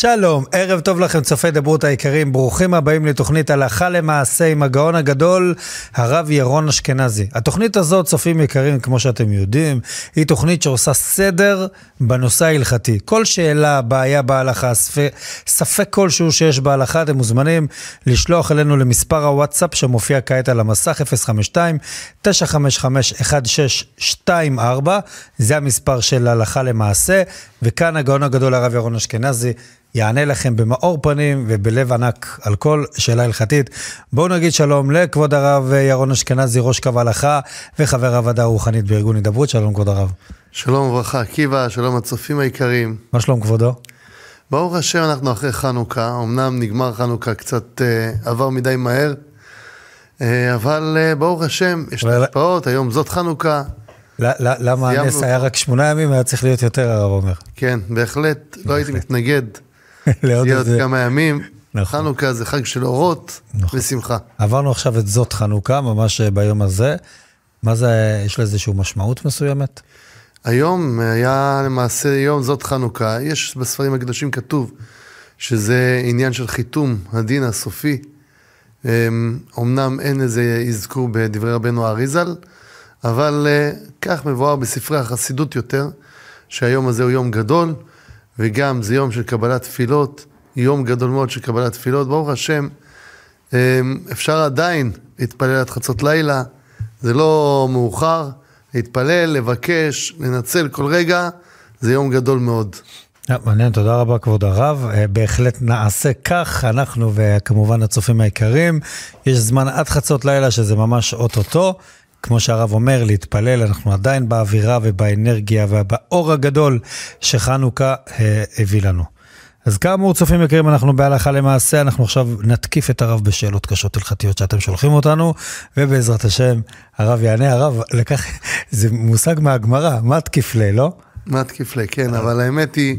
שלום, ערב טוב לכם צופי דברות היקרים, ברוכים הבאים לתוכנית הלכה למעשה עם הגאון הגדול, הרב ירון אשכנזי. התוכנית הזאת, צופים יקרים, כמו שאתם יודעים, היא תוכנית שעושה סדר בנושא ההלכתי. כל שאלה, בעיה בהלכה, ספק, כלשהו שיש בהלכה, אתם מוזמנים לשלוח אלינו למספר הוואטסאפ שמופיע כעת על המסך 052-955-1624, זה המספר של הלכה למעשה, וכאן הגאון הגדול הרב ירון אשכנזי. יענה לכם במאור פנים ובלב ענק על כל שאלה הלכתית. בואו נגיד שלום לכבוד הרב ירון אשכנזי, ראש קו הלכה וחבר הוועדה הרוחנית בארגון הידברות. שלום כבוד הרב. שלום וברכה, עקיבא, שלום הצופים היקרים. מה שלום כבודו? ברוך השם, אנחנו אחרי חנוכה, אמנם נגמר חנוכה קצת אה, עבר מדי מהר, אה, אבל אה, ברוך השם, יש אבל... השפעות, היום זאת חנוכה. למה הנס היה רק שמונה ימים, היה צריך להיות יותר, הרב אומר. כן, בהחלט, לא הייתי מתנגד. לעוד איזה... כמה ימים. נכון. חנוכה זה חג של אורות נכון. ושמחה. עברנו עכשיו את זאת חנוכה, ממש אה, ביום הזה. מה זה, יש לזה איזושהי משמעות מסוימת? היום היה למעשה יום זאת חנוכה. יש בספרים הקדושים כתוב שזה עניין של חיתום הדין הסופי. אמנם אין איזה אזכור בדברי רבנו אריזל, אבל אה, כך מבואר בספרי החסידות יותר, שהיום הזה הוא יום גדול. וגם זה יום של קבלת תפילות, יום גדול מאוד של קבלת תפילות. ברוך השם, אמ, אפשר עדיין להתפלל עד חצות לילה, זה לא מאוחר, להתפלל, לבקש, לנצל כל רגע, זה יום גדול מאוד. אה, מעניין, תודה רבה כבוד הרב. אה, בהחלט נעשה כך, אנחנו וכמובן הצופים היקרים. יש זמן עד חצות לילה שזה ממש אוטוטו. כמו שהרב אומר, להתפלל, אנחנו עדיין באווירה ובאנרגיה ובאור הגדול שחנוכה אה, הביא לנו. אז כאמור, צופים יקרים, אנחנו בהלכה למעשה, אנחנו עכשיו נתקיף את הרב בשאלות קשות הלכתיות שאתם שולחים אותנו, ובעזרת השם, הרב יענה. הרב, לקח, זה מושג מהגמרא, מה תקיף ל, לא? מה תקיף ל, כן, אבל האמת היא,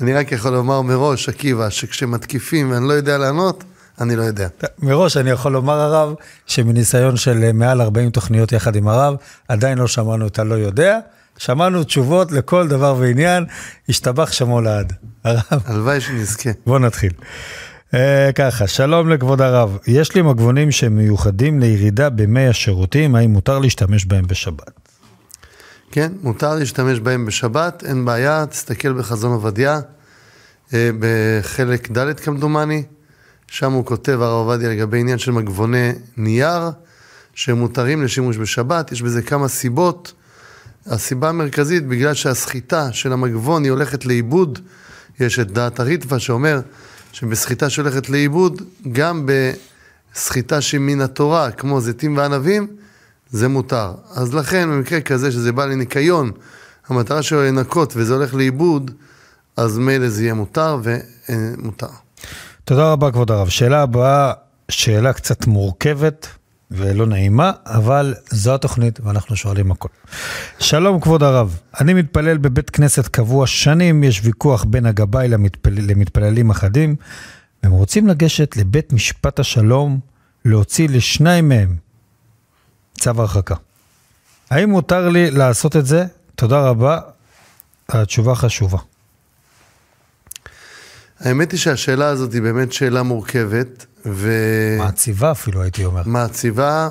אני רק יכול לומר מראש, עקיבא, שכשמתקיפים ואני לא יודע לענות, אני לא יודע. מראש אני יכול לומר הרב, שמניסיון של אה, מעל 40 תוכניות יחד עם הרב, עדיין לא שמענו את הלא יודע. שמענו תשובות לכל דבר ועניין, השתבח שמו לעד. הרב. הלוואי שנזכה. בוא נתחיל. Uh, ככה, שלום לכבוד הרב. יש לי מגבונים שמיוחדים לירידה במי השירותים, האם מותר להשתמש בהם בשבת? כן, מותר להשתמש בהם בשבת, אין בעיה, תסתכל בחזון עובדיה, uh, בחלק ד' כמדומני. שם הוא כותב, הרב עובדיה, לגבי עניין של מגבוני נייר, שמותרים לשימוש בשבת. יש בזה כמה סיבות. הסיבה המרכזית, בגלל שהסחיטה של המגבון היא הולכת לאיבוד, יש את דעת הריטווה שאומר שבסחיטה שהולכת לאיבוד, גם בסחיטה שמן התורה, כמו זיתים וענבים, זה מותר. אז לכן, במקרה כזה שזה בא לניקיון, המטרה שלו לנקות וזה הולך לאיבוד, אז מילא זה יהיה מותר ומותר. תודה רבה, כבוד הרב. שאלה הבאה, שאלה קצת מורכבת ולא נעימה, אבל זו התוכנית ואנחנו שואלים הכל. שלום, כבוד הרב. אני מתפלל בבית כנסת קבוע שנים, יש ויכוח בין הגבאי למתפל... למתפללים אחדים, והם רוצים לגשת לבית משפט השלום להוציא לשניים מהם צו הרחקה. האם מותר לי לעשות את זה? תודה רבה, התשובה חשובה. האמת היא שהשאלה הזאת היא באמת שאלה מורכבת. ו... מעציבה אפילו, הייתי אומר. מעציבה,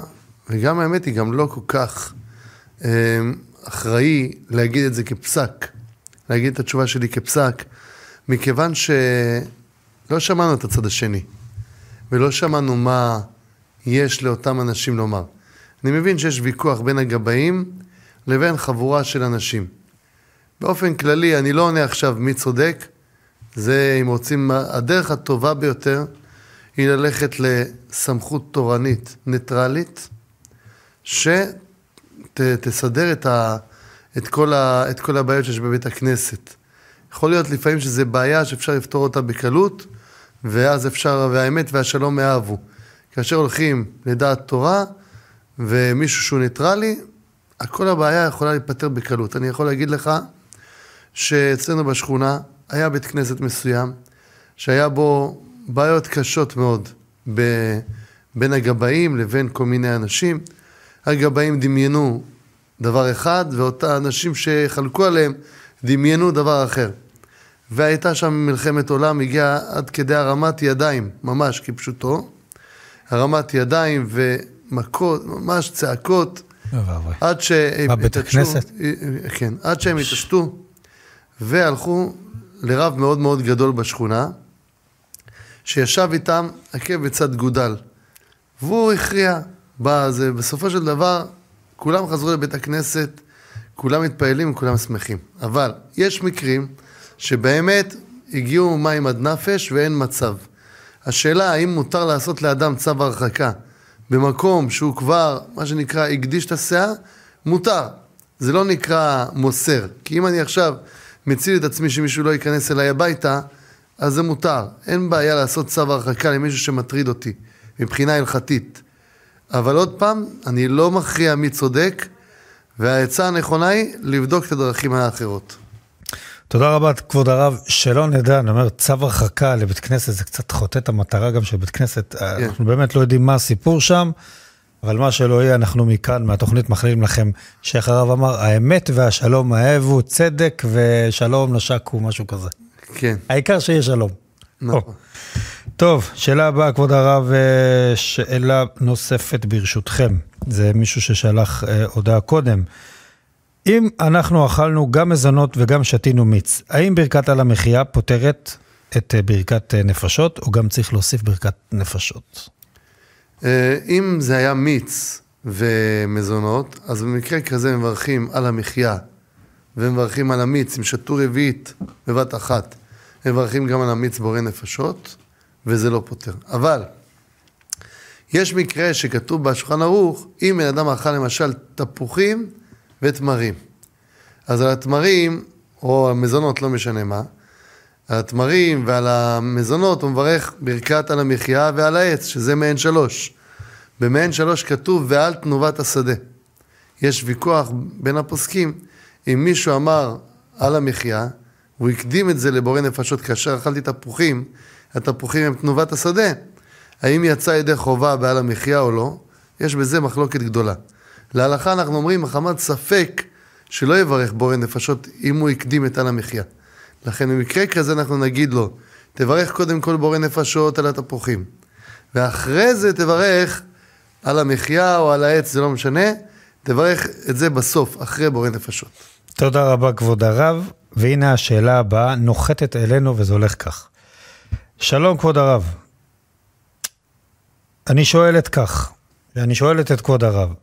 וגם האמת היא גם לא כל כך אה, אחראי להגיד את זה כפסק, להגיד את התשובה שלי כפסק, מכיוון שלא שמענו את הצד השני, ולא שמענו מה יש לאותם אנשים לומר. אני מבין שיש ויכוח בין הגבאים לבין חבורה של אנשים. באופן כללי, אני לא עונה עכשיו מי צודק, זה, אם רוצים, הדרך הטובה ביותר היא ללכת לסמכות תורנית ניטרלית, שתסדר את, את, כל את כל הבעיות שיש בבית הכנסת. יכול להיות לפעמים שזו בעיה שאפשר לפתור אותה בקלות, ואז אפשר, והאמת והשלום יאהבו. כאשר הולכים לדעת תורה, ומישהו שהוא ניטרלי, כל הבעיה יכולה להיפתר בקלות. אני יכול להגיד לך שאצלנו בשכונה, היה בית כנסת מסוים, שהיה בו בעיות קשות מאוד ב, בין הגבאים לבין כל מיני אנשים. הגבאים דמיינו דבר אחד, ואותה אנשים שחלקו עליהם דמיינו דבר אחר. והייתה שם מלחמת עולם, הגיעה עד כדי הרמת ידיים, ממש כפשוטו. הרמת ידיים ומכות, ממש צעקות. עד שהם בבית הכנסת? כן, עד שהם התעשתו והלכו לרב מאוד מאוד גדול בשכונה, שישב איתם עקב בצד גודל. והוא הכריע. בזה, בסופו של דבר, כולם חזרו לבית הכנסת, כולם מתפעלים וכולם שמחים. אבל יש מקרים שבאמת הגיעו מים עד נפש ואין מצב. השאלה האם מותר לעשות לאדם צו הרחקה במקום שהוא כבר, מה שנקרא, הקדיש את הסאה, מותר. זה לא נקרא מוסר. כי אם אני עכשיו מציל את עצמי שמישהו לא ייכנס אליי הביתה, אז זה מותר. אין בעיה לעשות צו הרחקה למישהו שמטריד אותי, מבחינה הלכתית. אבל עוד פעם, אני לא מכריע מי צודק, והעצה הנכונה היא לבדוק את הדרכים האחרות. תודה רבה, כבוד הרב. שלא נדע, אני אומר, צו הרחקה לבית כנסת זה קצת חוטא את המטרה גם של בית כנסת. כן. אנחנו באמת לא יודעים מה הסיפור שם, אבל מה שלא יהיה, אנחנו מכאן, מהתוכנית, מכלילים לכם, שאיך הרב אמר, האמת והשלום האהבו, צדק ושלום נשקו, משהו כזה. כן. העיקר שיהיה שלום. נכון. טוב, שאלה הבאה, כבוד הרב, אה, שאלה נוספת ברשותכם. זה מישהו ששלח אה, הודעה קודם. אם אנחנו אכלנו גם מזונות וגם שתינו מיץ, האם ברכת על המחיה פותרת את אה, ברכת נפשות, או גם צריך להוסיף ברכת נפשות? אם זה היה מיץ ומזונות, אז במקרה כזה מברכים על המחיה ומברכים על המיץ, אם שתו רביעית בבת אחת, מברכים גם על המיץ בורא נפשות, וזה לא פותר. אבל, יש מקרה שכתוב בשולחן ערוך, אם בן אדם אכל למשל תפוחים ותמרים. אז על התמרים, או המזונות, לא משנה מה, על התמרים ועל המזונות הוא מברך ברכת על המחיה ועל העץ, שזה מעין שלוש. במעין שלוש כתוב ועל תנובת השדה. יש ויכוח בין הפוסקים, אם מישהו אמר על המחיה, הוא הקדים את זה לבורא נפשות כאשר אכלתי תפוחים, התפוחים הם תנובת השדה. האם יצא ידי חובה בעל המחיה או לא? יש בזה מחלוקת גדולה. להלכה אנחנו אומרים, מחמת ספק שלא יברך בורא נפשות אם הוא הקדים את על המחיה. לכן במקרה כזה אנחנו נגיד לו, תברך קודם כל בורא נפשות על התפוחים. ואחרי זה תברך על המחיה או על העץ, זה לא משנה, תברך את זה בסוף, אחרי בורא נפשות. תודה רבה, כבוד הרב. והנה השאלה הבאה, נוחתת אלינו וזה הולך כך. שלום, כבוד הרב. אני שואלת כך, ואני שואלת את כבוד הרב,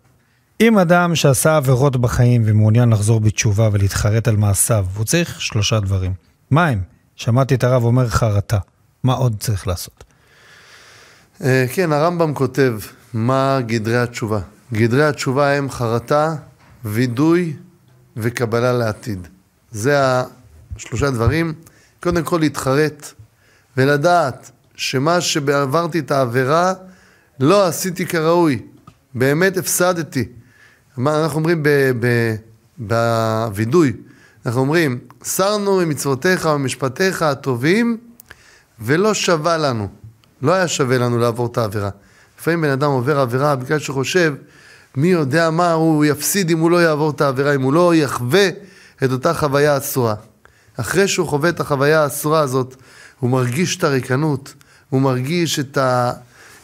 אם אדם שעשה עבירות בחיים ומעוניין לחזור בתשובה ולהתחרט על מעשיו, הוא צריך שלושה דברים. מה הם? שמעתי את הרב אומר חרטה. מה עוד צריך לעשות? אה, כן, הרמב"ם כותב מה גדרי התשובה. גדרי התשובה הם חרטה, וידוי וקבלה לעתיד. זה השלושה דברים. קודם כל להתחרט ולדעת שמה שעברתי את העבירה לא עשיתי כראוי, באמת הפסדתי. אנחנו אומרים בווידוי, אנחנו אומרים, סרנו ממצוותיך ומשפטיך הטובים ולא שווה לנו. לא היה שווה לנו לעבור את העבירה. לפעמים בן אדם עובר עבירה בגלל שהוא חושב, מי יודע מה הוא יפסיד אם הוא לא יעבור את העבירה, אם הוא לא יחווה את אותה חוויה אסורה. אחרי שהוא חווה את החוויה האסורה הזאת, הוא מרגיש את הריקנות, הוא מרגיש את, ה...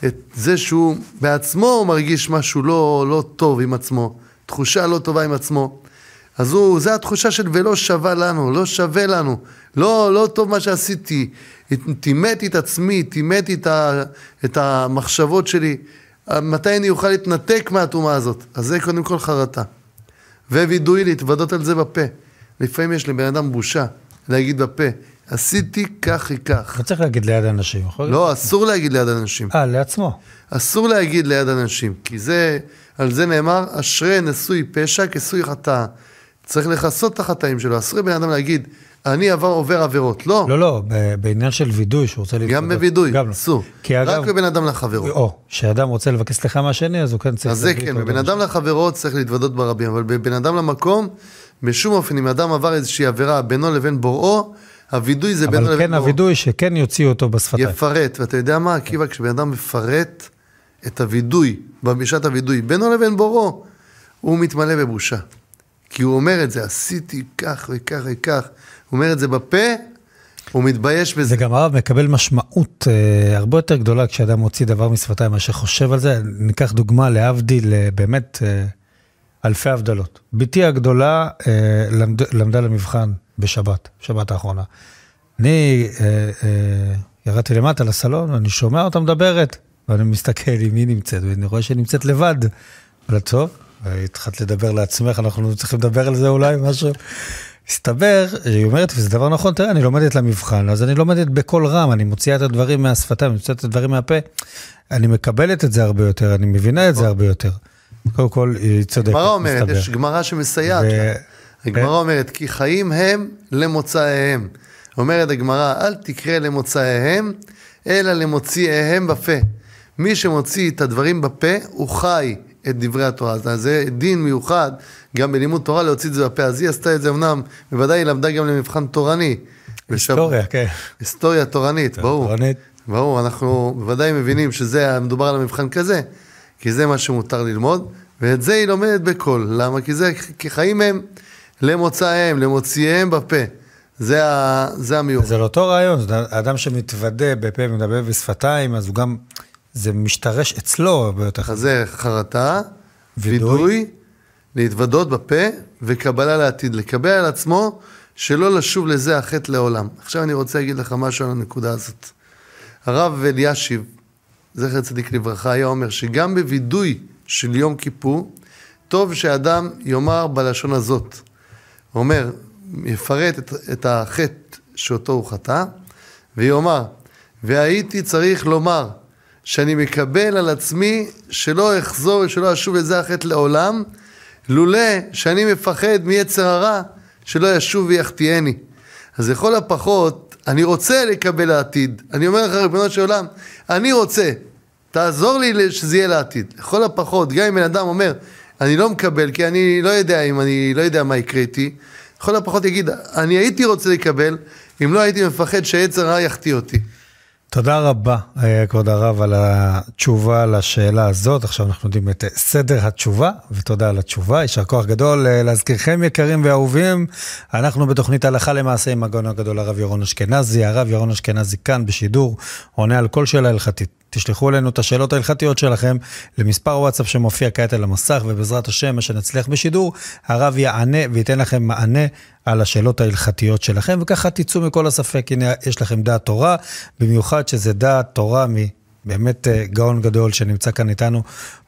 את זה שהוא בעצמו מרגיש משהו לא, לא טוב עם עצמו, תחושה לא טובה עם עצמו. אז הוא, זה התחושה של ולא שווה לנו, לא שווה לנו, לא, לא טוב מה שעשיתי, טימאתי את עצמי, טימאתי את, את המחשבות שלי, מתי אני אוכל להתנתק מהטומאה הזאת? אז זה קודם כל חרטה. ווידוי להתוודות על זה בפה. לפעמים יש לבן אדם בושה להגיד בפה, עשיתי כך וכך. לא צריך להגיד ליד אנשים, יכול להיות? לא, אסור להגיד ליד אנשים. אה, לעצמו. אסור להגיד ליד אנשים, כי זה, על זה נאמר, אשרי נשוי פשע כסוי חטא. צריך לכסות את החטאים שלו, אסור לבן אדם להגיד, אני עבר, עובר עבירות, לא. לא, לא, בעניין של וידוי שהוא רוצה להתוודות. גם בווידוי, לא. אסור. אגב... רק בבן אדם לחברו. או, כשאדם רוצה לבקש סליחה מהשני, אז הוא כן צריך... אז זה כן, בבן אדם לחברו צריך להתוודות ברבים, אבל בבן אדם למקום, בשום אופן, אם אדם עבר איזושהי עבירה בינו לבין בוראו, הווידוי זה בינו לבין בוראו. אבל כן הווידוי שכן יוציאו אותו בשפתיים. יפרט, ואתה יודע מה, עקיבא, כשבן אדם מפרט את הווידוי, בשעת הווידוי, בינו לבין בוראו, הוא מתמלא בבושה. כי הוא אומר את זה, עשיתי כך וכך וכך. הוא אומר את זה בפה, הוא מתבייש בזה. זה גם הרב מקבל משמעות אה, הרבה יותר גדולה כשאדם מוציא דבר משפתיים מאשר חושב על זה. ניקח דוגמה להבדיל אה, באמת אה, אלפי הבדלות. בתי הגדולה אה, למד, למדה למבחן בשבת, שבת האחרונה. אני אה, אה, ירדתי למטה לסלון ואני שומע אותה מדברת, ואני מסתכל עם מי נמצאת, ואני רואה שהיא נמצאת לבד. אבל טוב, התחלת לדבר לעצמך, אנחנו צריכים לדבר על זה אולי, משהו. הסתבר, היא אומרת, וזה דבר נכון, תראה, אני לומדת למבחן, אז אני לומדת בקול רם, אני מוציאה את הדברים מהשפתיים, אני מוציאה את הדברים מהפה, אני מקבלת את זה הרבה יותר, אני מבינה את זה הרבה יותר. קודם כל, היא צודקת, גמרא אומרת, יש גמרא שמסייעת לה. הגמרא אומרת, כי חיים הם למוצאיהם. אומרת הגמרא, אל תקרא למוצאיהם, אלא למוציאיהם בפה. מי שמוציא את הדברים בפה, הוא חי את דברי התורה. אז זה דין מיוחד, גם בלימוד תורה, להוציא את זה בפה. אז היא עשתה את זה אמנם, בוודאי היא למדה גם למבחן תורני. היסטוריה, כן. היסטוריה תורנית, ברור. תורנית. ברור, אנחנו בוודאי מבינים שזה, מדובר על המבחן כזה, כי זה מה שמותר ללמוד, ואת זה היא לומדת בקול. למה? כי זה, כי חיים הם למוצאיהם, למוציאיהם בפה. זה, ה, זה המיוחד. זה לא אותו רעיון, אדם שמתוודה בפה ומדבר בשפתיים, אז הוא גם, זה משתרש אצלו הרבה יותר. אז זה חרטה, וידוי. וידוי, להתוודות בפה וקבלה לעתיד. לקבל על עצמו שלא לשוב לזה החטא לעולם. עכשיו אני רוצה להגיד לך משהו על הנקודה הזאת. הרב אלישיב, זכר צדיק לברכה, היה אומר שגם בווידוי של יום כיפור, טוב שאדם יאמר בלשון הזאת. הוא אומר, יפרט את, את החטא שאותו הוא חטא, ויאמר, והייתי צריך לומר שאני מקבל על עצמי שלא אחזור ושלא אשוב לזה החטא לעולם, לולא שאני מפחד מיצר הרע שלא ישוב ויחטיאני. אז לכל הפחות, אני רוצה לקבל לעתיד. אני אומר לך, ריבונו של עולם, אני רוצה, תעזור לי שזה יהיה לעתיד. לכל הפחות, גם אם בן אדם אומר, אני לא מקבל, כי אני לא יודע אם אני לא יודע מה יקרה איתי, לכל הפחות יגיד, אני הייתי רוצה לקבל, אם לא הייתי מפחד שהיצר הרע יחטיא אותי. תודה רבה, אה, כבוד הרב, על התשובה לשאלה הזאת. עכשיו אנחנו יודעים את סדר התשובה, ותודה על התשובה. יישר כוח גדול. אה, להזכירכם, יקרים ואהובים, אנחנו בתוכנית הלכה למעשה עם הגאון הגדול הרב ירון אשכנזי. הרב ירון אשכנזי כאן בשידור, עונה על כל שאלה הלכתית. תשלחו אלינו את השאלות ההלכתיות שלכם למספר וואטסאפ שמופיע כעת על המסך, ובעזרת השם, מה שנצליח בשידור, הרב יענה וייתן לכם מענה על השאלות ההלכתיות שלכם, וככה תצאו מכל הספק, הנה יש לכם דעת תורה, במיוחד שזה דעת תורה מבאמת אה, גאון גדול שנמצא כאן איתנו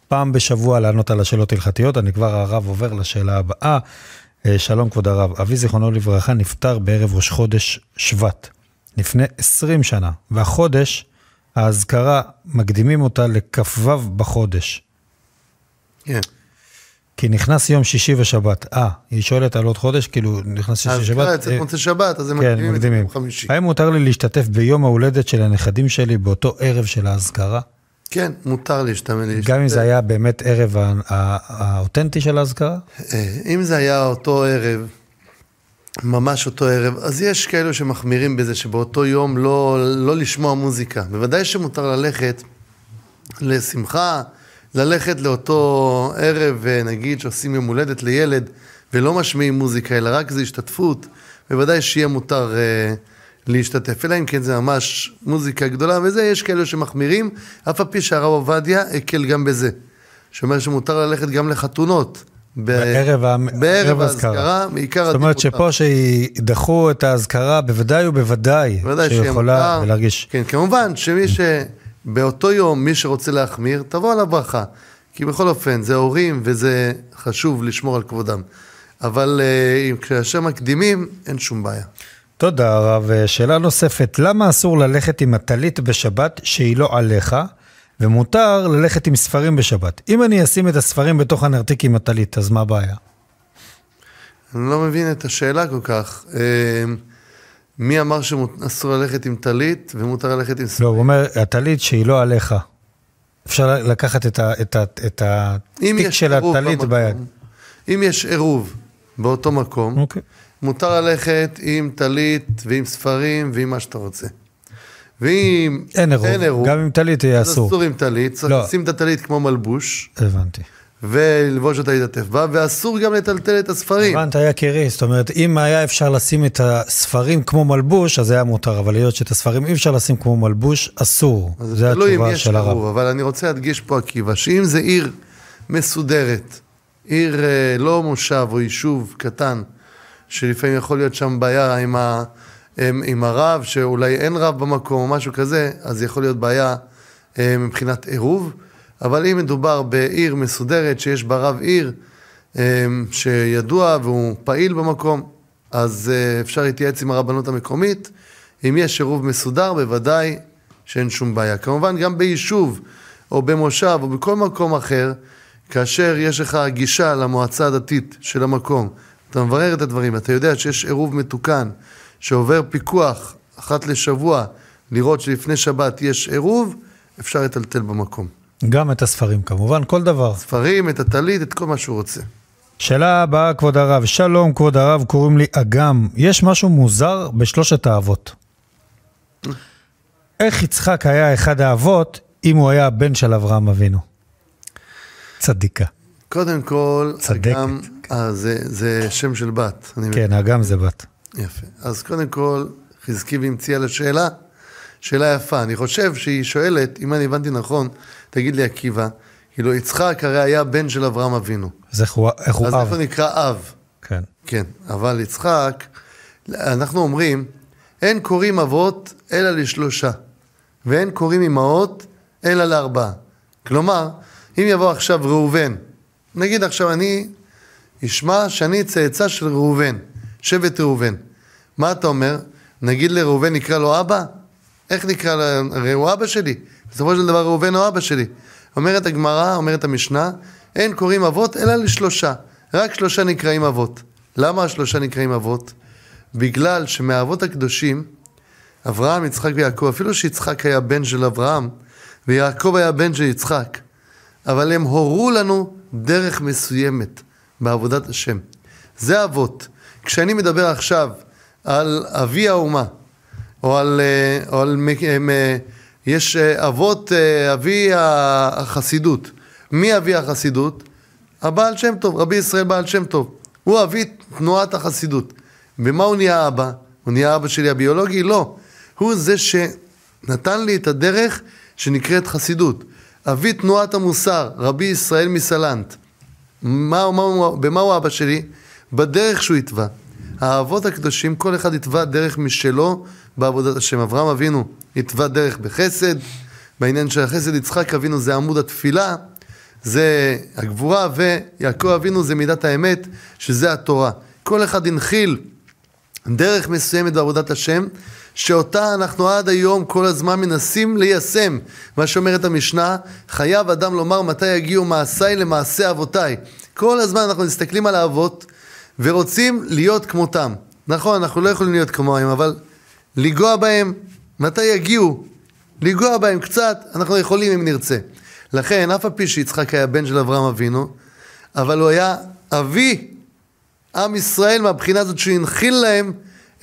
פעם בשבוע לענות על השאלות ההלכתיות. אני כבר הרב עובר לשאלה הבאה. אה, שלום כבוד הרב, אבי זיכרונו לברכה נפטר בערב ראש חודש שבט, לפני 20 שנה, והחודש האזכרה, מקדימים אותה לכ"ו בחודש. כן. כי נכנס יום שישי ושבת. אה, היא שואלת על עוד חודש, כאילו נכנס שישי אז ושבת. קרא אצל אה, שבת, אז הם כן, מקדימים את. ליום חמישי. האם מותר לי להשתתף ביום ההולדת של הנכדים שלי באותו ערב של האזכרה? כן, מותר להשתמש. גם אם זה היה באמת ערב האותנטי של האזכרה? אה, אם זה היה אותו ערב, ממש אותו ערב, אז יש כאלו שמחמירים בזה שבאותו יום לא, לא לשמוע מוזיקה. בוודאי שמותר ללכת לשמחה, ללכת לאותו ערב, אה, נגיד שעושים יום הולדת לילד, ולא משמיעים מוזיקה, אלא רק זה השתתפות, בוודאי שיהיה מותר אה, להשתתף. אלא אם כן זה ממש מוזיקה גדולה וזה, יש כאלו שמחמירים, אף על פי שהרב עובדיה הקל גם בזה. שאומר שמותר ללכת גם לחתונות. בערב בערב ערב האזכרה. מעיקר זאת אומרת. שפה שידחו את האזכרה, בוודאי ובוודאי, בוודאי שיכולה. להרגיש. כן, כמובן שמי שבאותו יום, מי שרוצה להחמיר, תבוא על הברכה. כי בכל אופן, זה הורים וזה חשוב לשמור על כבודם. אבל אה, כאשר מקדימים, אין שום בעיה. תודה הרב. שאלה נוספת, למה אסור ללכת עם הטלית בשבת שהיא לא עליך, ומותר ללכת עם ספרים בשבת? אם אני אשים את הספרים בתוך הנרתיק עם הטלית, אז מה הבעיה? אני לא מבין את השאלה כל כך. אה, מי אמר שאסור ללכת עם טלית ומותר ללכת עם לא, הוא אומר, הטלית שהיא לא עליך. אפשר לקחת את, ה, את, ה, את התיק של הטלית ביד. אם יש עירוב באותו מקום, אוקיי. מותר ללכת עם טלית ועם ספרים ועם מה שאתה רוצה. ואם אין עירוב, גם עם טלית יהיה אסור. אסור עם טלית, צריך לא. לשים את הטלית כמו מלבוש, הבנתי. וללבוש את ההתעטף בה, ואסור גם לטלטל את הספרים. הבנת, יקירי, זאת אומרת, אם היה אפשר לשים את הספרים כמו מלבוש, אז היה מותר, אבל היות שאת הספרים אי אפשר לשים כמו מלבוש, אסור. זה תלוי אם התשובה יש של עירוב, הרב. אבל אני רוצה להדגיש פה, עקיבא, שאם זה עיר מסודרת, עיר אה, לא מושב או יישוב קטן, שלפעמים יכול להיות שם בעיה עם, ה, עם, עם הרב, שאולי אין רב במקום או משהו כזה, אז יכול להיות בעיה אה, מבחינת עירוב. אבל אם מדובר בעיר מסודרת שיש בה רב עיר אה, שידוע והוא פעיל במקום, אז אה, אפשר להתייעץ עם הרבנות המקומית. אם יש עירוב מסודר, בוודאי שאין שום בעיה. כמובן, גם ביישוב, או במושב, או בכל מקום אחר, כאשר יש לך גישה למועצה הדתית של המקום, אתה מברר את הדברים, אתה יודע שיש עירוב מתוקן, שעובר פיקוח אחת לשבוע, לראות שלפני שבת יש עירוב, אפשר לטלטל במקום. גם את הספרים כמובן, כל דבר. ספרים, את הטלית, את כל מה שהוא רוצה. שאלה הבאה, כבוד הרב. שלום, כבוד הרב, קוראים לי אגם. יש משהו מוזר בשלושת האבות. איך יצחק היה אחד האבות אם הוא היה הבן של אברהם אבינו? צדיקה. קודם כל, צדקת. אגם, אה, זה, זה שם של בת. כן, אגם זה בת. יפה. אז קודם כל, חזקי והמציאה לה שאלה, יפה. אני חושב שהיא שואלת, אם אני הבנתי נכון, תגיד לי עקיבא, כאילו יצחק הרי היה בן של אברהם אבינו. אז איך הוא, איך הוא אז אב? איפה נקרא אב? כן. כן, אבל יצחק, אנחנו אומרים, אין קוראים אבות אלא לשלושה, ואין קוראים אמהות אלא לארבעה. כלומר, אם יבוא עכשיו ראובן, נגיד עכשיו אני אשמע שאני צאצא של ראובן, שבט ראובן. מה אתה אומר? נגיד לראובן נקרא לו אבא? איך נקרא לו? הרי הוא אבא שלי. בסופו של דבר ראובן הוא אבא שלי. אומרת הגמרא, אומרת המשנה, אין קוראים אבות אלא לשלושה. רק שלושה נקראים אבות. למה השלושה נקראים אבות? בגלל שמהאבות הקדושים, אברהם, יצחק ויעקב, אפילו שיצחק היה בן של אברהם, ויעקב היה בן של יצחק, אבל הם הורו לנו דרך מסוימת בעבודת השם. זה אבות. כשאני מדבר עכשיו על אבי האומה, או על, אה, או על מ- יש אה, אבות, אה, אבי החסידות. מי אבי החסידות? הבעל שם טוב, רבי ישראל בעל שם טוב. הוא אבי תנועת החסידות. במה הוא נהיה אבא? הוא נהיה אבא שלי הביולוגי? לא. הוא זה שנתן לי את הדרך שנקראת חסידות. אבי תנועת המוסר, רבי ישראל מסלנט. מה, מה, במה הוא אבא שלי? בדרך שהוא התווה. האבות הקדושים, כל אחד התווה דרך משלו בעבודת השם. אברהם אבינו התווה דרך בחסד, בעניין של החסד יצחק אבינו זה עמוד התפילה, זה הגבורה, ויעקב אבינו זה מידת האמת, שזה התורה. כל אחד הנחיל דרך מסוימת בעבודת השם, שאותה אנחנו עד היום כל הזמן מנסים ליישם. מה שאומרת המשנה, חייב אדם לומר מתי יגיעו מעשיי למעשה אבותיי. כל הזמן אנחנו מסתכלים על האבות ורוצים להיות כמותם. נכון, אנחנו לא יכולים להיות כמוהם, אבל לנגוע בהם, מתי יגיעו? לנגוע בהם קצת, אנחנו יכולים אם נרצה. לכן, אף על פי שיצחק היה בן של אברהם אבינו, אבל הוא היה אבי עם ישראל מהבחינה הזאת שהוא הנחיל להם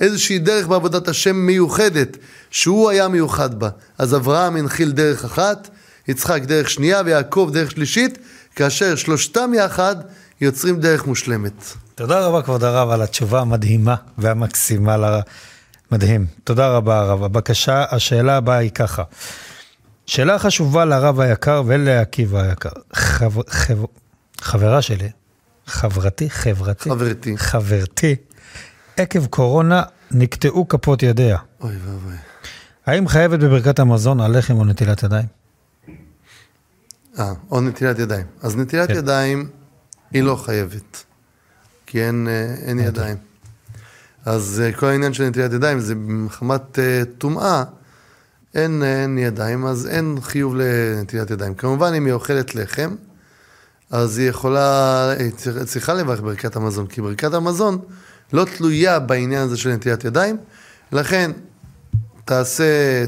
איזושהי דרך בעבודת השם מיוחדת, שהוא היה מיוחד בה. אז אברהם הנחיל דרך אחת, יצחק דרך שנייה ויעקב דרך שלישית, כאשר שלושתם יחד יוצרים דרך מושלמת. תודה רבה, כבוד הרב, על התשובה המדהימה והמקסימה. ל... מדהים. תודה רבה, הרב. הבקשה, השאלה הבאה היא ככה. שאלה חשובה לרב היקר ולעקיבא היקר. חב... חב... חברה שלי, חברתי, חברתי, חברתי. חברתי, עקב קורונה נקטעו כפות ידיה. אוי ואבוי. האם חייבת בברכת המזון על לחם או נטילת ידיים? אה, או נטילת ידיים. אז נטילת כן. ידיים היא לא חייבת, כי אין, אה, אין ידיים. אז אה, כל העניין של נטילת ידיים זה מחמת אה, טומאה, אין, אין ידיים, אז אין חיוב לנטילת ידיים. כמובן, אם היא אוכלת לחם, אז היא יכולה, היא צריכה- צריכה לברך ברכת המזון, כי ברכת המזון לא תלויה בעניין הזה של נטילת ידיים, לכן תעשה,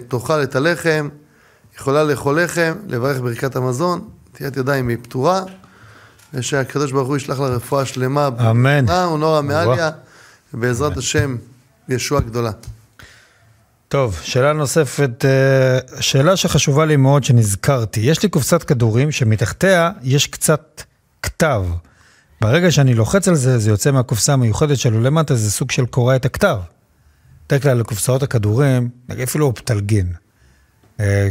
תאכל את הלחם, יכולה לאכול לחם, לברך ברכת המזון, נטילת ידיים היא פטורה, ושהקדוש ברוך הוא ישלח לה רפואה שלמה. אמן. ונורא מעליה, וואו. ובעזרת השם, ישועה גדולה. טוב, שאלה נוספת, אה, שאלה שחשובה לי מאוד שנזכרתי. יש לי קופסת כדורים שמתחתיה יש קצת כתב. ברגע שאני לוחץ על זה, זה יוצא מהקופסה המיוחדת שלו למטה, זה סוג של קורע את הכתב. בדרך כלל לקופסאות הכדורים, נגיד אפילו אופטלגין. אה,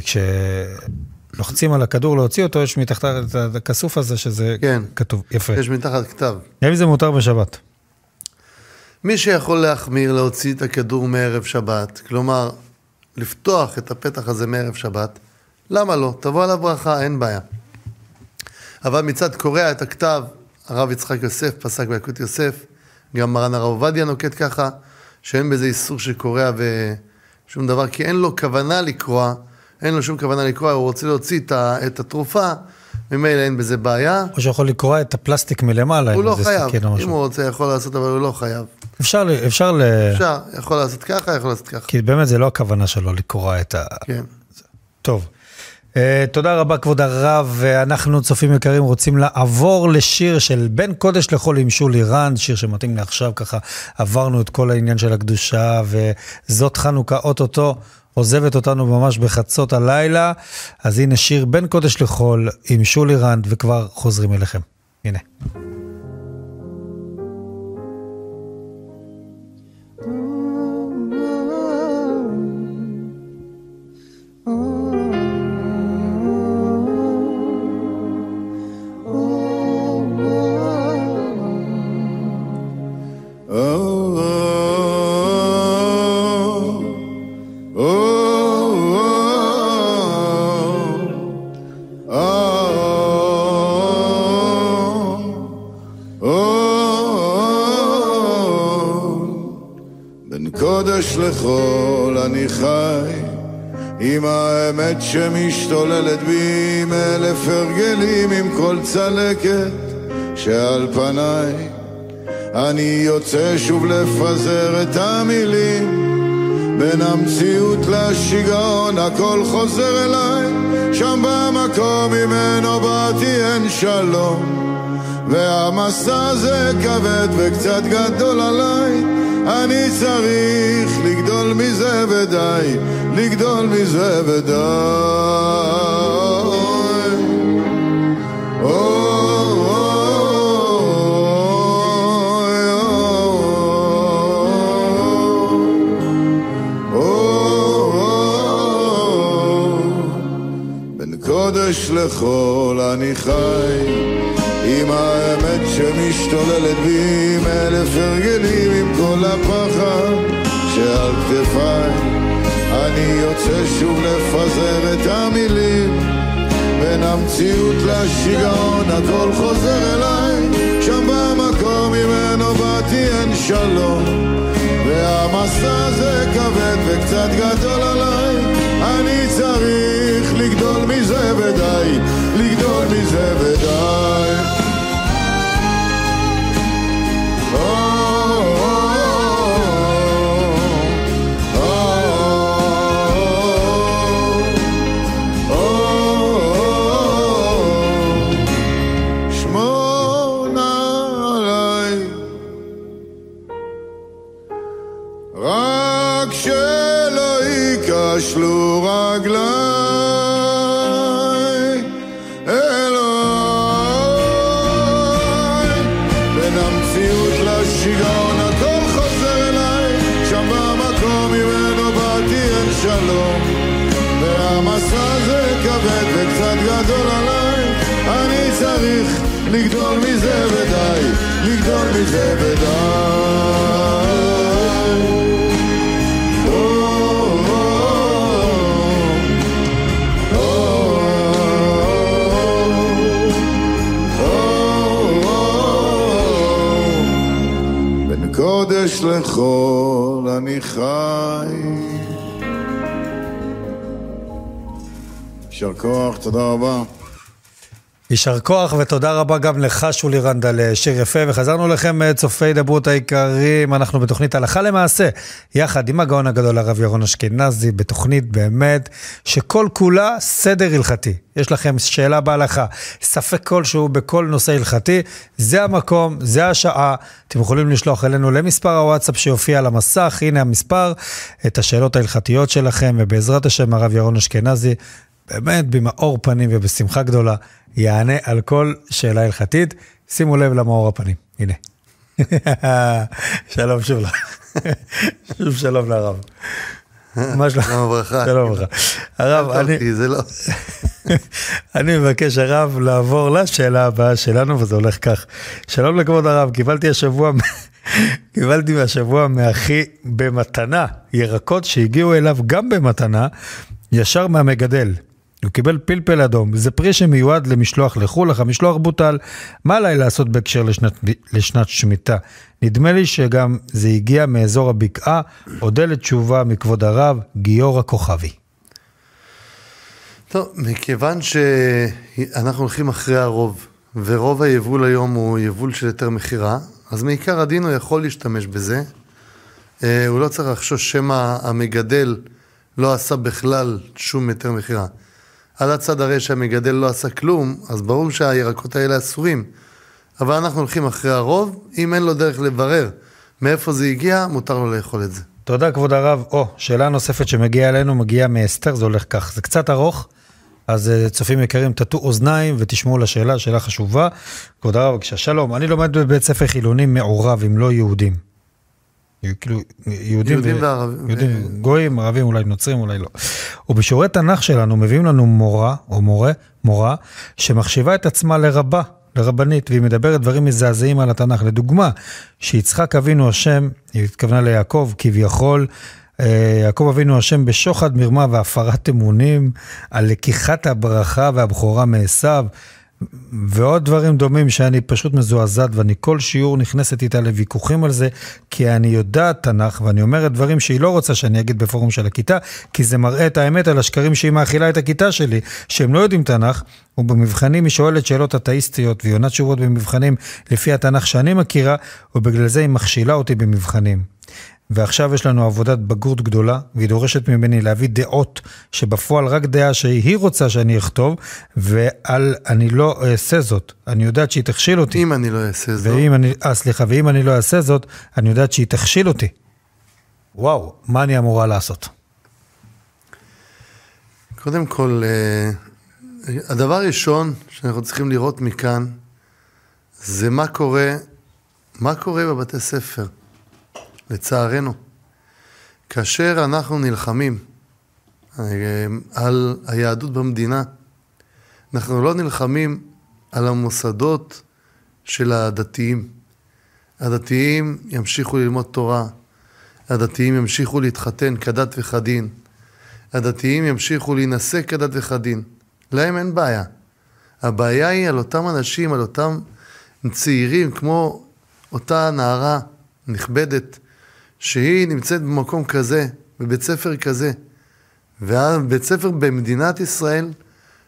כשלוחצים על הכדור להוציא אותו, יש מתחת את הכסוף הזה שזה כן. כתוב. יפה. יש מתחת כתב. האם זה מותר בשבת? מי שיכול להחמיר להוציא את הכדור מערב שבת, כלומר, לפתוח את הפתח הזה מערב שבת, למה לא? תבוא עליו ברכה, אין בעיה. אבל מצד קורע את הכתב, הרב יצחק יוסף פסק ביקוד יוסף, גם מרן הרב עובדיה נוקט ככה, שאין בזה איסור שקורע ושום דבר, כי אין לו כוונה לקרוע, אין לו שום כוונה לקרוע, הוא רוצה להוציא את, ה, את התרופה, ממילא אין בזה בעיה. או שיכול לקרוע את הפלסטיק מלמעלה, הוא לא חייב, אם משהו. הוא רוצה יכול לעשות, אבל הוא לא חייב. אפשר, אפשר ל... אפשר, יכול לעשות ככה, יכול לעשות ככה. כי באמת זה לא הכוונה שלו לקרוע את ה... כן. טוב. Uh, תודה רבה כבוד הרב, ואנחנו צופים יקרים רוצים לעבור לשיר של בין קודש לחול עם שולי רנד, שיר שמתאים לעכשיו, ככה עברנו את כל העניין של הקדושה, וזאת חנוכה אוטוטו עוזבת אותנו ממש בחצות הלילה, אז הנה שיר בין קודש לחול עם שולי רנד, וכבר חוזרים אליכם. הנה. לחול אני חי. עם האמת שמשתוללת בי עם אלף הרגלים עם כל צלקת שעל פניי. אני יוצא שוב לפזר את המילים. בין המציאות לשיגעון הכל חוזר אליי. שם במקום ממנו באתי אין שלום. והמסע הזה כבד וקצת גדול עליי אני צריך לגדול מזה ודי לגדול מזה ודי. בין קודש לחול אני חי עם האמת שמשתוללת בי עם אלף הרגלים עם כל הפחד שעל כתפיי. אני יוצא שוב לפזר את המילים. בין המציאות לשיגעון הכל חוזר אליי. שם במקום ממנו באתי אין שלום. והמסע הזה כבד וקצת גדול עליי קודש לחול אני חי. יישר כוח, תודה רבה. יישר כוח ותודה רבה גם לך שולי רנד על אה, שיר יפה וחזרנו לכם אה, צופי דברות היקרים. אנחנו בתוכנית הלכה למעשה יחד עם הגאון הגדול הרב ירון אשכנזי בתוכנית באמת שכל כולה סדר הלכתי. יש לכם שאלה בהלכה ספק כלשהו בכל נושא הלכתי זה המקום זה השעה. אתם יכולים לשלוח אלינו למספר הוואטסאפ שיופיע על המסך. הנה המספר את השאלות ההלכתיות שלכם ובעזרת השם הרב ירון אשכנזי באמת במאור פנים ובשמחה גדולה, יענה על כל שאלה הלכתית. שימו לב למאור הפנים, הנה. שלום שוב לך. שוב שלום לרב. מה שלום? שלום וברכה. שלום וברכה. הרב, אני... אני... זה לא... אני מבקש הרב לעבור לשאלה הבאה שלנו, וזה הולך כך. שלום לכבוד הרב, קיבלתי השבוע, קיבלתי מהשבוע מאחי במתנה ירקות שהגיעו אליו גם במתנה, ישר מהמגדל. הוא קיבל פלפל אדום, זה פרי שמיועד למשלוח לחו"ל, אך המשלוח בוטל. מה עליי לעשות בהקשר לשנת, לשנת שמיטה? נדמה לי שגם זה הגיע מאזור הבקעה. אודה לתשובה מכבוד הרב, גיורא כוכבי. טוב, מכיוון שאנחנו הולכים אחרי הרוב, ורוב היבול היום הוא יבול של היתר מכירה, אז מעיקר הדין הוא יכול להשתמש בזה. אה, הוא לא צריך לחשוש שמא המגדל לא עשה בכלל שום היתר מכירה. על הצד הרי שהמגדל לא עשה כלום, אז ברור שהירקות האלה אסורים. אבל אנחנו הולכים אחרי הרוב, אם אין לו דרך לברר מאיפה זה הגיע, מותר לו לאכול את זה. תודה כבוד הרב. או, שאלה נוספת שמגיעה אלינו, מגיעה מאסתר, זה הולך כך. זה קצת ארוך, אז אה, צופים יקרים, תטו אוזניים ותשמעו לשאלה, שאלה חשובה. כבוד הרב, בבקשה, שלום, אני לומד בבית ספר חילוני מעורב עם לא יהודים. כאילו, יהודים, יהודים וערבים. יהודים, גויים, ערבים, אולי נוצרים, אולי לא. ובשיעורי תנ"ך שלנו מביאים לנו מורה, או מורה, מורה, שמחשיבה את עצמה לרבה, לרבנית, והיא מדברת דברים מזעזעים על התנ"ך. לדוגמה, שיצחק אבינו השם, היא התכוונה ליעקב, כביכול, אה, יעקב אבינו השם בשוחד מרמה והפרת אמונים, על לקיחת הברכה והבכורה מעשיו, ועוד דברים דומים שאני פשוט מזועזעת, ואני כל שיעור נכנסת איתה לוויכוחים על זה, כי אני יודעת תנ"ך, ואני אומרת דברים שהיא לא רוצה שאני אגיד בפורום של הכיתה, כי זה מראה את האמת על השקרים שהיא מאכילה את הכיתה שלי, שהם לא יודעים תנ"ך, ובמבחנים היא שואלת שאלות אתאיסטיות, והיא עונת תשובות במבחנים לפי התנ"ך שאני מכירה, ובגלל זה היא מכשילה אותי במבחנים. ועכשיו יש לנו עבודת בגרות גדולה, והיא דורשת ממני להביא דעות שבפועל רק דעה שהיא רוצה שאני אכתוב, ועל אני לא אעשה זאת. אני יודעת שהיא תכשיל אותי. אם אני לא אעשה זאת, ואם אני, אה, סליחה, ואם אני לא אעשה זאת, אני יודעת שהיא תכשיל אותי. וואו, מה אני אמורה לעשות? קודם כל, אה, הדבר הראשון שאנחנו צריכים לראות מכאן, זה מה קורה, מה קורה בבתי ספר, לצערנו. כאשר אנחנו נלחמים אה, על היהדות במדינה, אנחנו לא נלחמים על המוסדות של הדתיים. הדתיים ימשיכו ללמוד תורה, הדתיים ימשיכו להתחתן כדת וכדין, הדתיים ימשיכו להינשא כדת וכדין. להם אין בעיה. הבעיה היא על אותם אנשים, על אותם צעירים, כמו אותה נערה נכבדת, שהיא נמצאת במקום כזה, בבית ספר כזה, ובית ספר במדינת ישראל,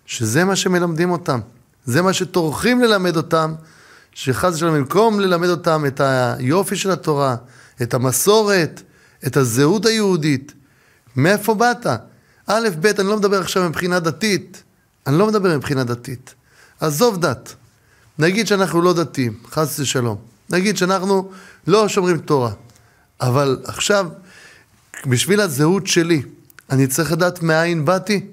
שזה מה שמלמדים אותם. זה מה שטורחים ללמד אותם, שחס ושלום, במקום ללמד אותם את היופי של התורה, את המסורת, את הזהות היהודית, מאיפה באת? א', ב', אני לא מדבר עכשיו מבחינה דתית, אני לא מדבר מבחינה דתית. עזוב דת. נגיד שאנחנו לא דתיים, חס ושלום. נגיד שאנחנו לא שומרים תורה. אבל עכשיו, בשביל הזהות שלי, אני צריך לדעת מאין באתי?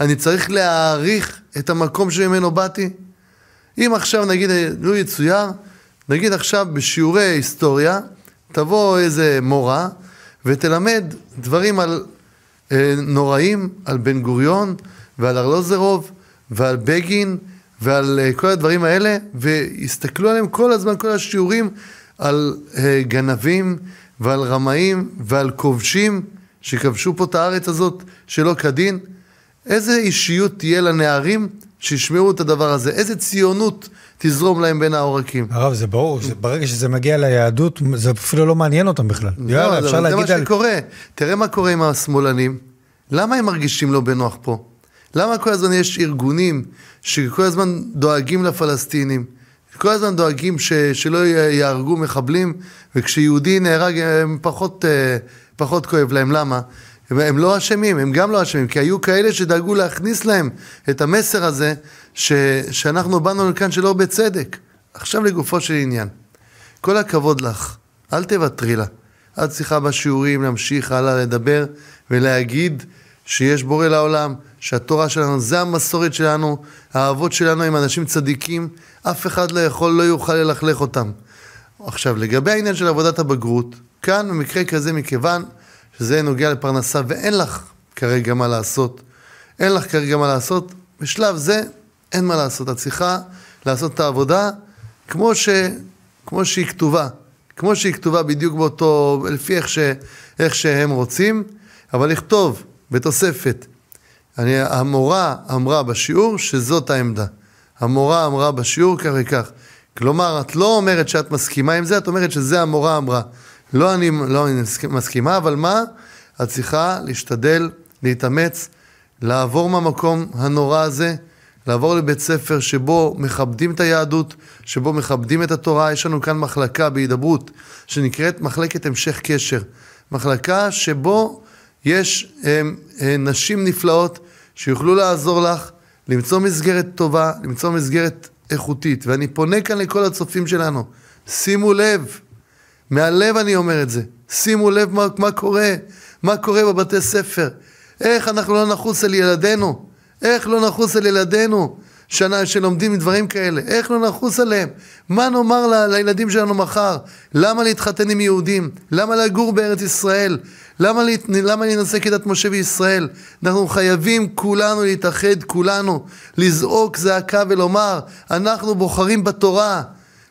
אני צריך להעריך את המקום שממנו באתי? אם עכשיו נגיד, לו יצויר, נגיד עכשיו בשיעורי היסטוריה, תבוא איזה מורה ותלמד דברים על אה, נוראים, על בן גוריון ועל ארלוזרוב ועל בגין ועל אה, כל הדברים האלה, ויסתכלו עליהם כל הזמן, כל השיעורים, על אה, גנבים ועל רמאים ועל כובשים שכבשו פה את הארץ הזאת שלא כדין. איזה אישיות תהיה לנערים שישמעו את הדבר הזה? איזה ציונות תזרום להם בין העורקים? הרב, זה ברור, זה, ברגע שזה מגיע ליהדות, זה אפילו לא מעניין אותם בכלל. יאללה, לא, אפשר זה להגיד מה על... שקורה. תראה מה קורה עם השמאלנים. למה הם מרגישים לא בנוח פה? למה כל הזמן יש ארגונים שכל הזמן דואגים לפלסטינים? כל הזמן דואגים ש, שלא יהרגו מחבלים, וכשיהודי נהרג הם פחות, אה, פחות כואב להם. למה? הם, הם לא אשמים, הם גם לא אשמים, כי היו כאלה שדאגו להכניס להם את המסר הזה, ש, שאנחנו באנו לכאן שלא בצדק. עכשיו לגופו של עניין. כל הכבוד לך, אל תוותרי לה. את צריכה בשיעורים להמשיך הלאה לדבר ולהגיד שיש בורא לעולם, שהתורה שלנו, זה המסורת שלנו, האבות שלנו הם אנשים צדיקים, אף אחד לא יכול, לא יוכל ללכלך אותם. עכשיו, לגבי העניין של עבודת הבגרות, כאן במקרה כזה, מכיוון שזה נוגע לפרנסה ואין לך כרגע מה לעשות, אין לך כרגע מה לעשות, בשלב זה אין מה לעשות. את צריכה לעשות את העבודה כמו, ש, כמו שהיא כתובה. כמו שהיא כתובה בדיוק באותו, לפי איך, ש, איך שהם רוצים, אבל לכתוב בתוספת. אני, המורה אמרה בשיעור שזאת העמדה. המורה אמרה בשיעור כך וכך. כלומר, את לא אומרת שאת מסכימה עם זה, את אומרת שזה המורה אמרה. לא אני, לא אני מסכימה, אבל מה? את צריכה להשתדל, להתאמץ, לעבור מהמקום הנורא הזה, לעבור לבית ספר שבו מכבדים את היהדות, שבו מכבדים את התורה. יש לנו כאן מחלקה בהידברות שנקראת מחלקת המשך קשר. מחלקה שבו יש הם, הם, נשים נפלאות שיוכלו לעזור לך למצוא מסגרת טובה, למצוא מסגרת איכותית. ואני פונה כאן לכל הצופים שלנו, שימו לב, מהלב אני אומר את זה, שימו לב מה, מה קורה, מה קורה בבתי ספר, איך אנחנו לא נחוס על ילדינו, איך לא נחוס על ילדינו שנה, שלומדים דברים כאלה, איך לא נחוס עליהם? מה נאמר ל, לילדים שלנו מחר? למה להתחתן עם יהודים? למה לגור בארץ ישראל? למה, להת... למה להינשא כדת משה וישראל? אנחנו חייבים כולנו להתאחד, כולנו, לזעוק זעקה ולומר, אנחנו בוחרים בתורה,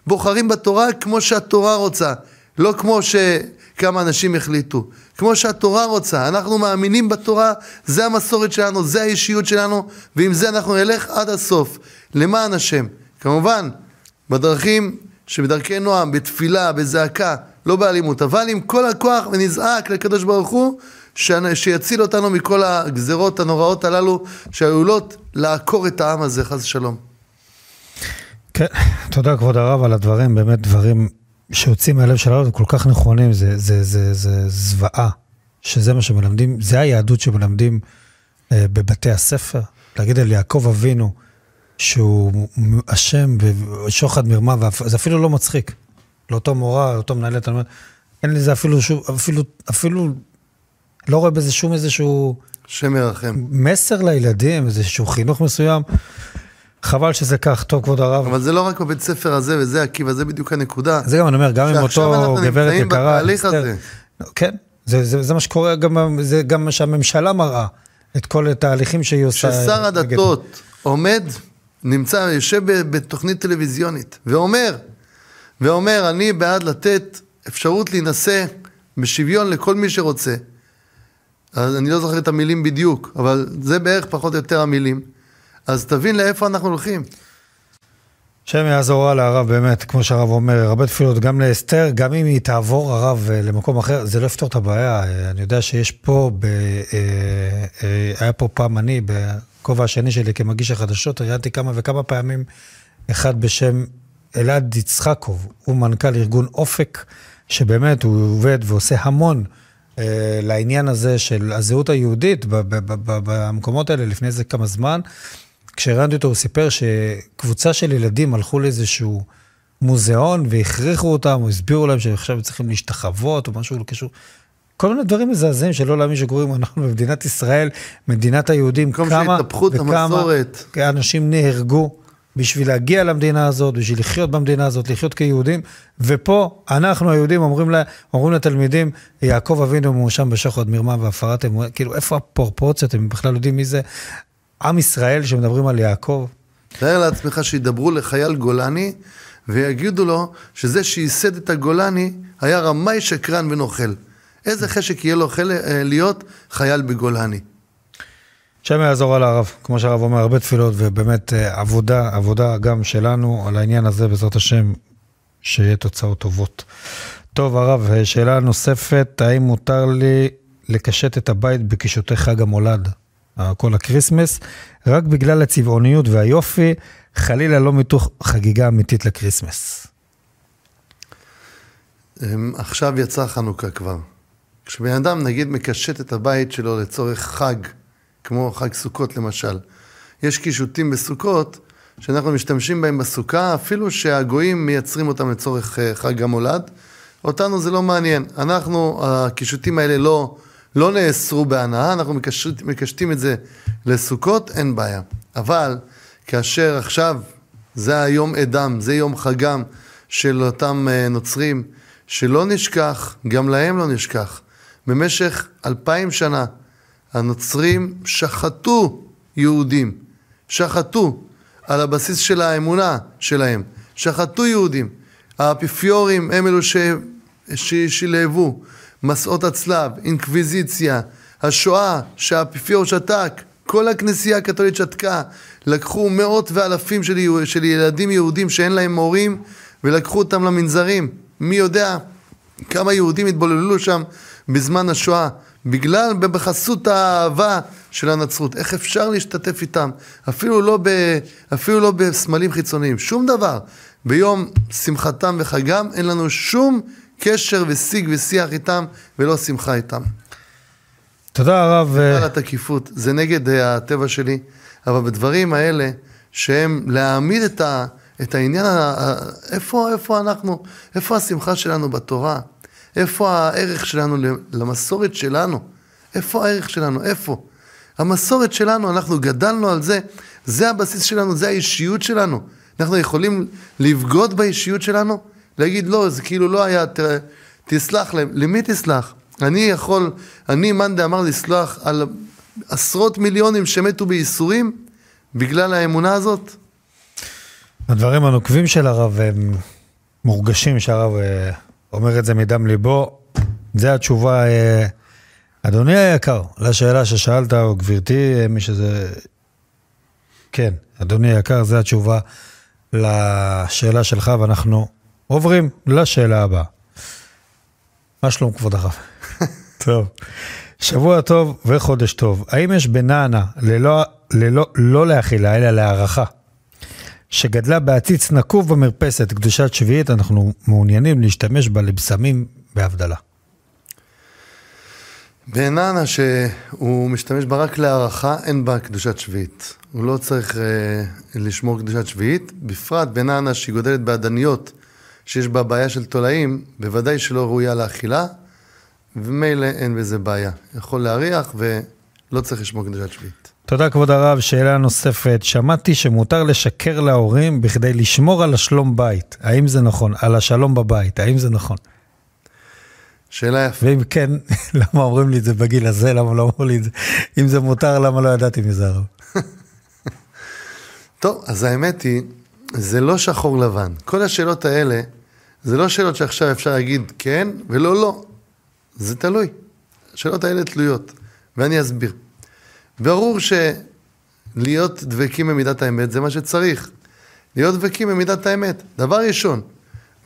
בוחרים בתורה כמו שהתורה רוצה, לא כמו שכמה אנשים החליטו, כמו שהתורה רוצה, אנחנו מאמינים בתורה, זה המסורת שלנו, זה האישיות שלנו, ועם זה אנחנו נלך עד הסוף, למען השם. כמובן, בדרכים שבדרכי נועם, בתפילה, בזעקה, לא באלימות, אבל עם כל הכוח ונזעק לקדוש ברוך הוא שיציל אותנו מכל הגזרות הנוראות הללו שעלולות לעקור את העם הזה, חס ושלום. כן, תודה כבוד הרב על הדברים, באמת דברים שיוצאים מהלב שלנו וכל כך נכונים, זה, זה, זה, זה זוועה, שזה מה שמלמדים, זה היהדות שמלמדים אה, בבתי הספר. להגיד על יעקב אבינו שהוא אשם בשוחד מרמה, זה אפילו לא מצחיק. לאותו מורה, לאותו מנהלת, אין לזה אפילו, שוב, אפילו, אפילו, לא רואה בזה שום איזשהו... שם מרחם. מסר לילדים, איזשהו חינוך מסוים. חבל שזה כך, טוב, כבוד הרב. אבל זה לא רק בבית ספר הזה וזה עקיבא, זה בדיוק הנקודה. זה גם אני אומר, גם עם אותו גברת יקרה. בתהליך הזה. כן, זה, זה, זה מה שקורה, גם, זה גם מה שהממשלה מראה, את כל התהליכים שהיא עושה. ששר הדתות עומד, נמצא, יושב בתוכנית טלוויזיונית, ואומר, ואומר, אני בעד לתת אפשרות להינשא בשוויון לכל מי שרוצה. אז אני לא זוכר את המילים בדיוק, אבל זה בערך פחות או יותר המילים. אז תבין לאיפה אנחנו הולכים. השם יעזור לה הרב, באמת, כמו שהרב אומר, הרבה תפילות גם לאסתר, גם אם היא תעבור הרב אה, למקום אחר, זה לא יפתור את הבעיה. אה, אני יודע שיש פה, ב, אה, היה פה פעם אני, בכובע השני שלי כמגיש החדשות, ראיינתי כמה וכמה פעמים אחד בשם אלעד יצחקוב, הוא מנכ"ל ארגון אופק, שבאמת הוא עובד ועושה המון לעניין הזה של הזהות היהודית במקומות האלה לפני איזה כמה זמן. כשראיינתי אותו, הוא סיפר שקבוצה של ילדים הלכו לאיזשהו מוזיאון והכריחו אותם, או הסבירו להם שעכשיו צריכים להשתחוות או משהו לא קשור. כל מיני דברים מזעזעים שלא להאמין שקורים, אנחנו במדינת ישראל, מדינת היהודים, כמה וכמה אנשים נהרגו בשביל להגיע למדינה הזאת, בשביל לחיות במדינה הזאת, לחיות כיהודים, ופה אנחנו היהודים אומרים, לה, אומרים לתלמידים, יעקב אבינו מואשם בשוחד, מרמה והפרת אמונה, כאילו איפה הפרופורציות, הם בכלל יודעים מי זה עם ישראל שמדברים על יעקב? תאר לעצמך שידברו לחייל גולני ויגידו לו שזה שייסד את הגולני היה רמאי, שקרן ונוכל. איזה חשק יהיה לו חל... אה, להיות חייל בגולני. השם יעזור על הרב, כמו שהרב אומר, הרבה תפילות, ובאמת אה, עבודה, עבודה גם שלנו על העניין הזה, בעזרת השם, שיהיה תוצאות טובות. טוב, הרב, אה, שאלה נוספת, האם מותר לי לקשט את הבית בקישוטי חג המולד, כל הקריסמס, רק בגלל הצבעוניות והיופי, חלילה לא מתוך חגיגה אמיתית לקריסמס. אמ, עכשיו יצא חנוכה כבר. כשבן אדם, נגיד, מקשט את הבית שלו לצורך חג, כמו חג סוכות למשל. יש קישוטים בסוכות שאנחנו משתמשים בהם בסוכה, אפילו שהגויים מייצרים אותם לצורך אה, חג המולד. אותנו זה לא מעניין. אנחנו, הקישוטים האלה לא, לא נאסרו בהנאה, אנחנו מקשט, מקשטים את זה לסוכות, אין בעיה. אבל כאשר עכשיו זה היום עדם, זה יום חגם של אותם אה, נוצרים, שלא נשכח, גם להם לא נשכח. במשך אלפיים שנה הנוצרים שחטו יהודים, שחטו על הבסיס של האמונה שלהם, שחטו יהודים. האפיפיורים הם אלו ש... מסעות הצלב, אינקוויזיציה, השואה שהאפיפיור שתק, כל הכנסייה הקתולית שתקה, לקחו מאות ואלפים של, של ילדים יהודים שאין להם הורים ולקחו אותם למנזרים. מי יודע כמה יהודים התבוללו שם בזמן השואה, בגלל, בחסות האהבה של הנצרות. איך אפשר להשתתף איתם? אפילו לא, ב, אפילו לא בסמלים חיצוניים, שום דבר. ביום שמחתם וחגם אין לנו שום קשר ושיג ושיח איתם ולא שמחה איתם. תודה הרב. על התקיפות, זה נגד אה, הטבע שלי, אבל בדברים האלה, שהם להעמיד את, ה, את העניין, איפה, איפה אנחנו, איפה השמחה שלנו בתורה? איפה הערך שלנו למסורת שלנו? איפה הערך שלנו? איפה? המסורת שלנו, אנחנו גדלנו על זה, זה הבסיס שלנו, זה האישיות שלנו. אנחנו יכולים לבגוד באישיות שלנו? להגיד, לא, זה כאילו לא היה, ת, תסלח להם. למי תסלח? אני יכול, אני, מאן דאמר לסלוח על עשרות מיליונים שמתו בייסורים בגלל האמונה הזאת? הדברים הנוקבים של הרב הם מורגשים שהרב אה, אומר את זה מדם ליבו. זה התשובה, אה, אדוני היקר, לשאלה ששאלת, או גברתי, אה, מי שזה... כן, אדוני היקר, זו התשובה לשאלה שלך, ואנחנו עוברים לשאלה הבאה. מה שלום כבוד הרב? טוב. שבוע טוב וחודש טוב. האם יש בנענה ללא, ללא, לא לאכילה, אלא להערכה, שגדלה בעציץ נקוב במרפסת קדושת שביעית, אנחנו מעוניינים להשתמש בה לבשמים בהבדלה. בנענה שהוא משתמש בה רק להערכה, אין בה קדושת שביעית. הוא לא צריך אה, לשמור קדושת שביעית, בפרט בנענה שהיא גודלת באדניות, שיש בה בעיה של תולעים, בוודאי שלא ראויה לאכילה, ומילא אין בזה בעיה. יכול להריח ולא צריך לשמור קדושת שביעית. תודה כבוד הרב. שאלה נוספת, שמעתי שמותר לשקר להורים בכדי לשמור על השלום בית. האם זה נכון? על השלום בבית, האם זה נכון? שאלה יפה. ואם כן, למה אומרים לי את זה בגיל הזה? למה לא אמרו לי את זה? אם זה מותר, למה לא ידעתי מזה הרב? טוב, אז האמת היא, זה לא שחור לבן. כל השאלות האלה, זה לא שאלות שעכשיו אפשר להגיד כן ולא לא. זה תלוי. השאלות האלה תלויות, ואני אסביר. ברור שלהיות דבקים במידת האמת זה מה שצריך. להיות דבקים במידת האמת. דבר ראשון,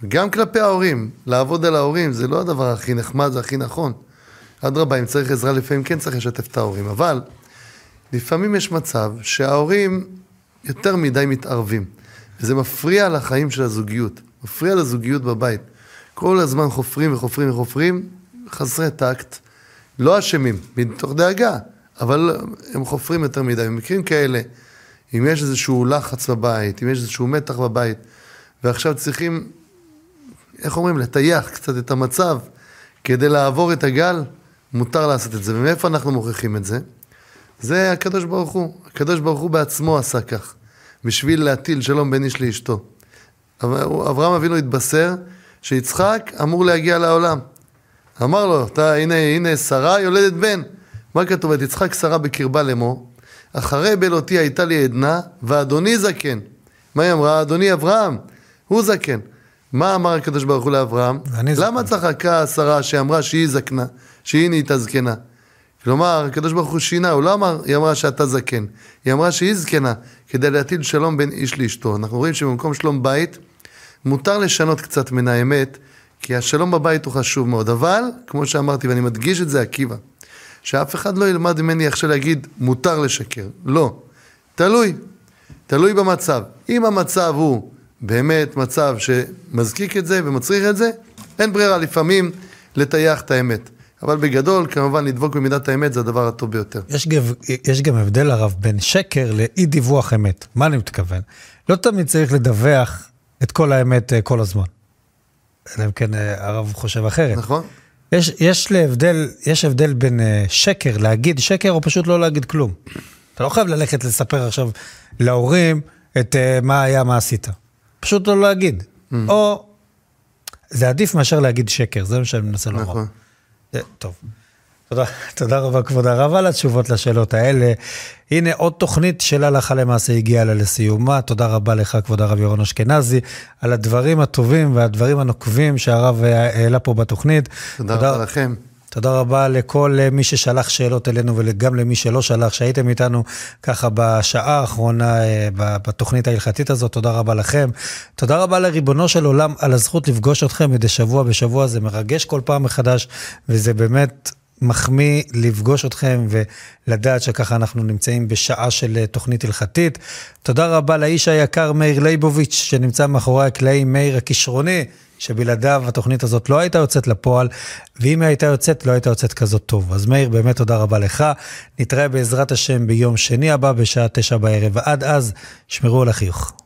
גם כלפי ההורים, לעבוד על ההורים זה לא הדבר הכי נחמד, זה הכי נכון. אדרבה, אם צריך עזרה לפעמים כן צריך לשתף את ההורים, אבל לפעמים יש מצב שההורים יותר מדי מתערבים, וזה מפריע לחיים של הזוגיות, מפריע לזוגיות בבית. כל הזמן חופרים וחופרים וחופרים, חסרי טקט, לא אשמים, מתוך דאגה, אבל הם חופרים יותר מדי. במקרים כאלה, אם יש איזשהו לחץ בבית, אם יש איזשהו מתח בבית, ועכשיו צריכים, איך אומרים, לטייח קצת את המצב כדי לעבור את הגל, מותר לעשות את זה. ומאיפה אנחנו מוכיחים את זה? זה הקדוש ברוך הוא. הקדוש ברוך הוא בעצמו עשה כך, בשביל להטיל שלום בין איש לאשתו. אברהם אבינו התבשר שיצחק אמור להגיע לעולם. אמר לו, אתה, הנה, הנה שרה יולדת בן. מה כתוב? את יצחק שרה בקרבה לאמור, אחרי בלותי הייתה לי עדנה, ואדוני זקן. מה היא אמרה? אדוני אברהם, הוא זקן. מה אמר הקדוש ברוך הוא לאברהם? למה צחקה שרה שאמרה שהיא זקנה, שהיא נהייתה זקנה? כלומר, הקדוש ברוך הוא שינה, הוא לא אמר, היא אמרה שאתה זקן, היא אמרה שהיא זקנה, כדי להטיל שלום בין איש לאשתו. אנחנו רואים שבמקום שלום בית, מותר לשנות קצת מן האמת, כי השלום בבית הוא חשוב מאוד. אבל, כמו שאמרתי, ואני מדגיש את זה, עקיבא, שאף אחד לא ילמד ממני עכשיו להגיד, מותר לשקר. לא. תלוי. תלוי במצב. אם המצב הוא באמת מצב שמזקיק את זה ומצריך את זה, אין ברירה לפעמים לטייח את האמת. אבל בגדול, כמובן, לדבוק במידת האמת זה הדבר הטוב ביותר. יש, גב, יש גם הבדל, הרב, בין שקר לאי דיווח אמת. מה אני מתכוון? לא תמיד צריך לדווח את כל האמת אה, כל הזמן. אלא אם כן אה, הרב חושב אחרת. נכון. יש, יש להבדל, יש הבדל בין אה, שקר, להגיד שקר או פשוט לא להגיד כלום. אתה לא חייב ללכת לספר עכשיו להורים את מה היה, מה עשית. פשוט לא להגיד. Mm. או, זה עדיף מאשר להגיד שקר, זה מה שאני מנסה לומר. נכון. זה- טוב. תודה, תודה רבה כבוד הרב על התשובות לשאלות האלה. הנה עוד תוכנית של הלכה למעשה הגיעה לה לסיומה. תודה רבה לך כבוד הרב ירון אשכנזי על הדברים הטובים והדברים הנוקבים שהרב העלה פה בתוכנית. תודה רבה לכם. תודה רבה לכל אה, מי ששלח שאלות אלינו וגם למי שלא שלח, שהייתם איתנו ככה בשעה האחרונה אה, בתוכנית ההלכתית הזאת, תודה רבה לכם. תודה רבה לריבונו של עולם על הזכות לפגוש אתכם מדי שבוע בשבוע, זה מרגש כל פעם מחדש, וזה באמת מחמיא לפגוש אתכם ולדעת שככה אנחנו נמצאים בשעה של אה, תוכנית הלכתית. תודה רבה לאיש היקר מאיר ליבוביץ', שנמצא מאחורי הקלעים, מאיר הכישרוני. שבלעדיו התוכנית הזאת לא הייתה יוצאת לפועל, ואם היא הייתה יוצאת, לא הייתה יוצאת כזאת טוב. אז מאיר, באמת תודה רבה לך. נתראה בעזרת השם ביום שני הבא בשעה תשע בערב, ועד אז, שמרו על החיוך.